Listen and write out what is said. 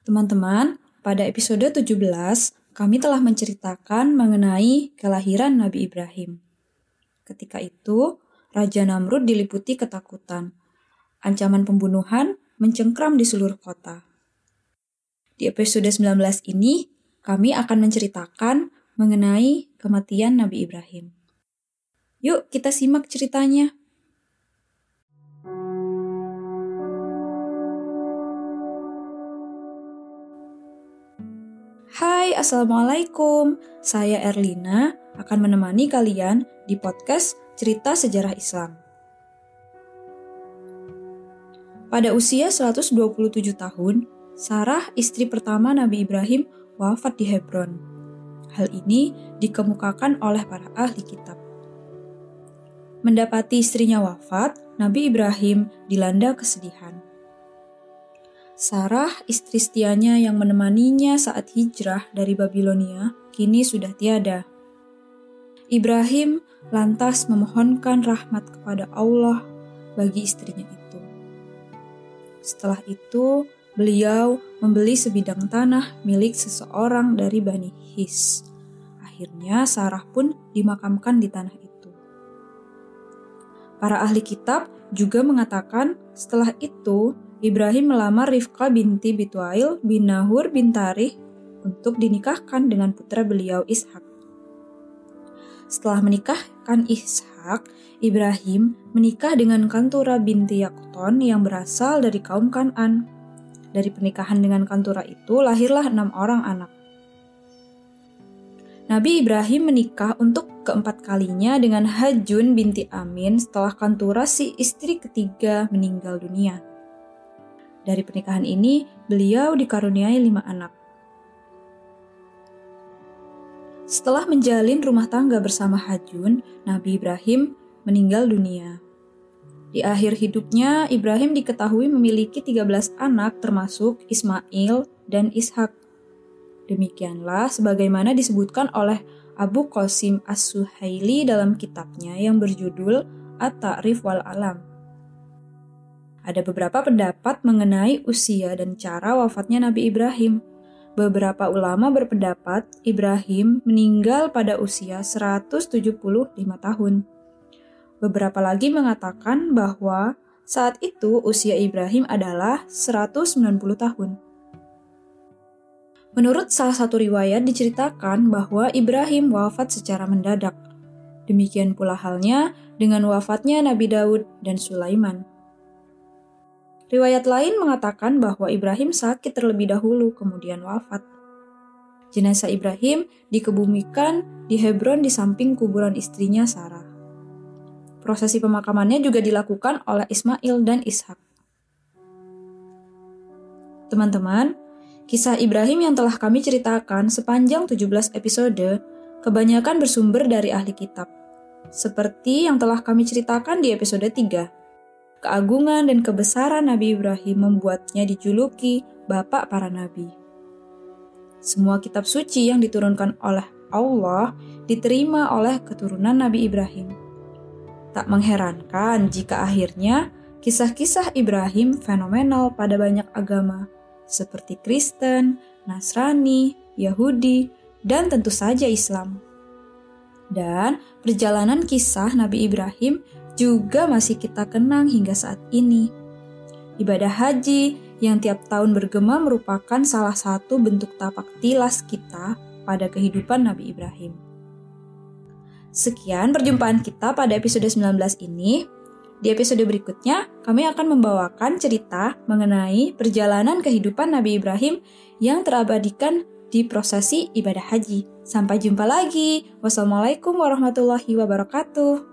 Teman-teman, pada episode 17 kami telah menceritakan mengenai kelahiran Nabi Ibrahim. Ketika itu, Raja Namrud diliputi ketakutan. Ancaman pembunuhan mencengkram di seluruh kota. Di episode 19 ini, kami akan menceritakan mengenai kematian Nabi Ibrahim. Yuk kita simak ceritanya. Hai, Assalamualaikum. Saya Erlina akan menemani kalian di podcast Cerita Sejarah Islam. Pada usia 127 tahun, Sarah, istri pertama Nabi Ibrahim, wafat di Hebron. Hal ini dikemukakan oleh para ahli kitab. Mendapati istrinya wafat, Nabi Ibrahim dilanda kesedihan. Sarah, istri setianya yang menemaninya saat hijrah dari Babilonia, kini sudah tiada. Ibrahim lantas memohonkan rahmat kepada Allah bagi istrinya itu. Setelah itu, beliau membeli sebidang tanah milik seseorang dari Bani His. Akhirnya Sarah pun dimakamkan di tanah itu. Para ahli kitab juga mengatakan setelah itu Ibrahim melamar Rifka binti Bituail bin Nahur bin Tarih untuk dinikahkan dengan putra beliau Ishak. Setelah menikahkan Ishak, Ibrahim menikah dengan Kantura binti Yakton yang berasal dari kaum Kanan. Dari pernikahan dengan Kantura itu lahirlah enam orang anak. Nabi Ibrahim menikah untuk keempat kalinya dengan Hajun binti Amin setelah Kantura si istri ketiga meninggal dunia. Dari pernikahan ini, beliau dikaruniai lima anak. Setelah menjalin rumah tangga bersama Hajun, Nabi Ibrahim meninggal dunia. Di akhir hidupnya, Ibrahim diketahui memiliki 13 anak termasuk Ismail dan Ishak. Demikianlah sebagaimana disebutkan oleh Abu Qasim As-Suhaili dalam kitabnya yang berjudul At-Ta'rif wal Alam. Ada beberapa pendapat mengenai usia dan cara wafatnya Nabi Ibrahim. Beberapa ulama berpendapat Ibrahim meninggal pada usia 175 tahun. Beberapa lagi mengatakan bahwa saat itu usia Ibrahim adalah 190 tahun. Menurut salah satu riwayat diceritakan bahwa Ibrahim wafat secara mendadak. Demikian pula halnya dengan wafatnya Nabi Daud dan Sulaiman. Riwayat lain mengatakan bahwa Ibrahim sakit terlebih dahulu kemudian wafat. Jenazah Ibrahim dikebumikan di Hebron di samping kuburan istrinya Sarah. Prosesi pemakamannya juga dilakukan oleh Ismail dan Ishak. Teman-teman, Kisah Ibrahim yang telah kami ceritakan sepanjang 17 episode kebanyakan bersumber dari ahli kitab. Seperti yang telah kami ceritakan di episode 3. Keagungan dan kebesaran Nabi Ibrahim membuatnya dijuluki Bapak para Nabi. Semua kitab suci yang diturunkan oleh Allah diterima oleh keturunan Nabi Ibrahim. Tak mengherankan jika akhirnya kisah-kisah Ibrahim fenomenal pada banyak agama, seperti Kristen, Nasrani, Yahudi, dan tentu saja Islam. Dan perjalanan kisah Nabi Ibrahim juga masih kita kenang hingga saat ini. Ibadah haji yang tiap tahun bergema merupakan salah satu bentuk tapak tilas kita pada kehidupan Nabi Ibrahim. Sekian perjumpaan kita pada episode 19 ini. Di episode berikutnya, kami akan membawakan cerita mengenai perjalanan kehidupan Nabi Ibrahim yang terabadikan di prosesi ibadah haji. Sampai jumpa lagi. Wassalamualaikum warahmatullahi wabarakatuh.